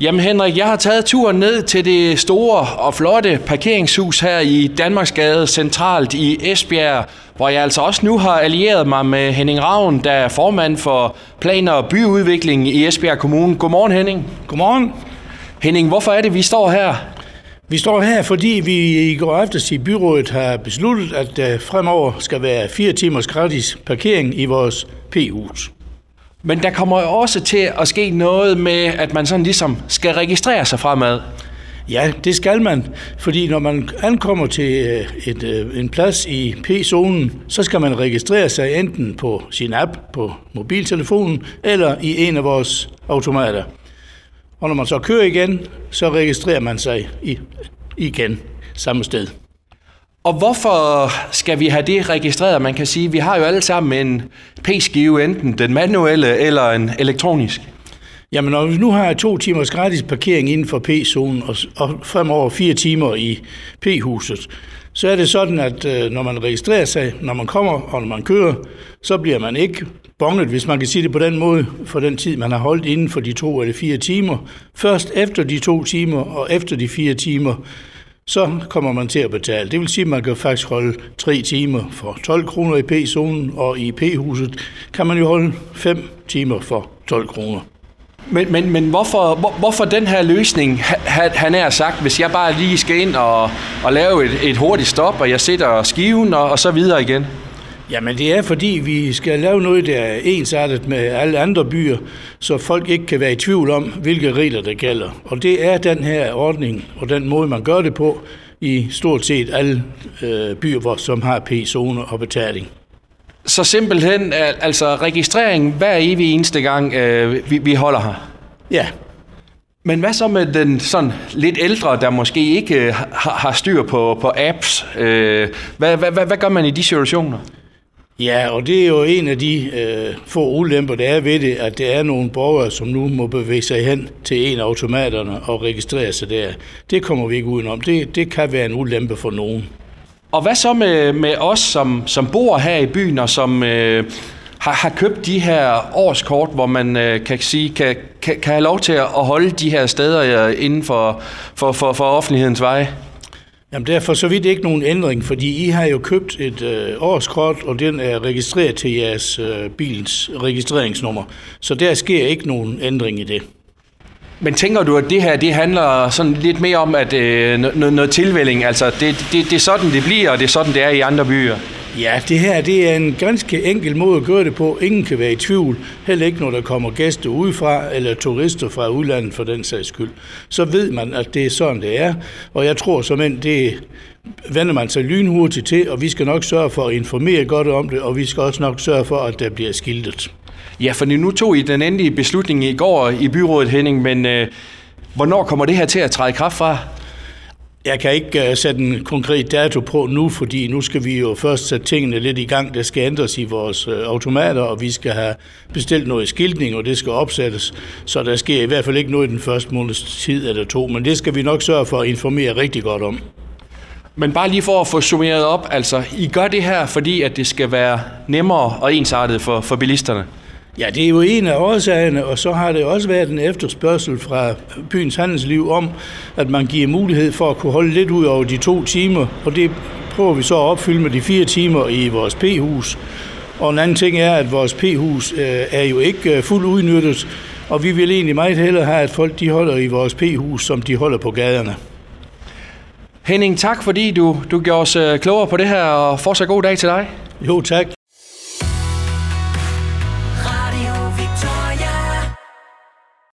Jamen Henrik, jeg har taget turen ned til det store og flotte parkeringshus her i Danmarksgade centralt i Esbjerg, hvor jeg altså også nu har allieret mig med Henning Ravn, der er formand for planer og byudvikling i Esbjerg Kommune. Godmorgen Henning. Godmorgen. Henning, hvorfor er det, vi står her? Vi står her, fordi vi i går aftes i byrådet har besluttet, at der fremover skal være fire timers gratis parkering i vores P-hus. Men der kommer jo også til at ske noget med, at man sådan ligesom skal registrere sig fremad. Ja, det skal man, fordi når man ankommer til øh, et, øh, en plads i P-zonen, så skal man registrere sig enten på sin app på mobiltelefonen eller i en af vores automater. Og når man så kører igen, så registrerer man sig i, igen samme sted. Og hvorfor skal vi have det registreret? Man kan sige, at vi har jo alle sammen en p-skive, enten den manuelle eller en elektronisk. Jamen, når vi nu har to timers gratis parkering inden for P-zonen og, og fremover fire timer i P-huset, så er det sådan, at øh, når man registrerer sig, når man kommer og når man kører, så bliver man ikke bonget, hvis man kan sige det på den måde, for den tid, man har holdt inden for de to eller fire timer. Først efter de to timer og efter de fire timer, så kommer man til at betale. Det vil sige, at man kan faktisk holde 3 timer for 12 kroner i P-zonen, og i P-huset kan man jo holde 5 timer for 12 kroner. Men, men, men hvorfor, hvor, hvorfor den her løsning, han han er sagt, hvis jeg bare lige skal ind og, og lave et, et hurtigt stop, og jeg sætter skiven og, og så videre igen? Jamen det er fordi, vi skal lave noget, der er ensartet med alle andre byer, så folk ikke kan være i tvivl om, hvilke regler der gælder. Og det er den her ordning og den måde, man gør det på i stort set alle øh, byer, hvor, som har P-zoner og betaling. Så simpelthen, altså registrering hver evig eneste gang, øh, vi, vi holder her? Ja. Men hvad så med den sådan lidt ældre, der måske ikke øh, har, har styr på, på apps? Øh, hvad, hvad, hvad, hvad gør man i de situationer? Ja, og det er jo en af de øh, få ulemper, der er ved det, at der er nogle borgere, som nu må bevæge sig hen til en af automaterne og registrere sig der. Det kommer vi ikke udenom. Det, det kan være en ulempe for nogen. Og hvad så med, med os, som, som bor her i byen, og som øh, har, har købt de her årskort, hvor man øh, kan sige, kan, kan, kan have lov til at holde de her steder øh, inden for, for, for, for offentlighedens veje? Jamen der er for så vidt ikke nogen ændring, fordi I har jo købt et øh, årskort, og den er registreret til jeres øh, bilens registreringsnummer. Så der sker ikke nogen ændring i det. Men tænker du, at det her det handler sådan lidt mere om at øh, noget, noget tilvælling? Altså det, det, det er sådan, det bliver, og det er sådan, det er i andre byer? Ja, det her det er en ganske enkel måde at gøre det på. Ingen kan være i tvivl. Heller ikke, når der kommer gæster udefra, eller turister fra udlandet for den sags skyld. Så ved man, at det er sådan, det er. Og jeg tror som end det vender man sig lynhurtigt til, og vi skal nok sørge for at informere godt om det, og vi skal også nok sørge for, at der bliver skiltet. Ja, for nu tog I den endelige beslutning i går i byrådet, Henning, men øh, hvornår kommer det her til at træde kraft fra? Jeg kan ikke uh, sætte en konkret dato på nu, fordi nu skal vi jo først sætte tingene lidt i gang. Der skal ændres i vores uh, automater, og vi skal have bestilt noget skiltning, og det skal opsættes. Så der sker i hvert fald ikke noget i den første måneds tid eller to, men det skal vi nok sørge for at informere rigtig godt om. Men bare lige for at få summeret op, altså, I gør det her, fordi at det skal være nemmere og ensartet for, for bilisterne? Ja, det er jo en af årsagerne, og så har det også været en efterspørgsel fra byens handelsliv om, at man giver mulighed for at kunne holde lidt ud over de to timer, og det prøver vi så at opfylde med de fire timer i vores P-hus. Og en anden ting er, at vores P-hus øh, er jo ikke øh, fuldt udnyttet, og vi vil egentlig meget hellere have, at folk de holder i vores P-hus, som de holder på gaderne. Henning, tak fordi du, du gjorde os øh, klogere på det her, og fortsat god dag til dig. Jo, tak.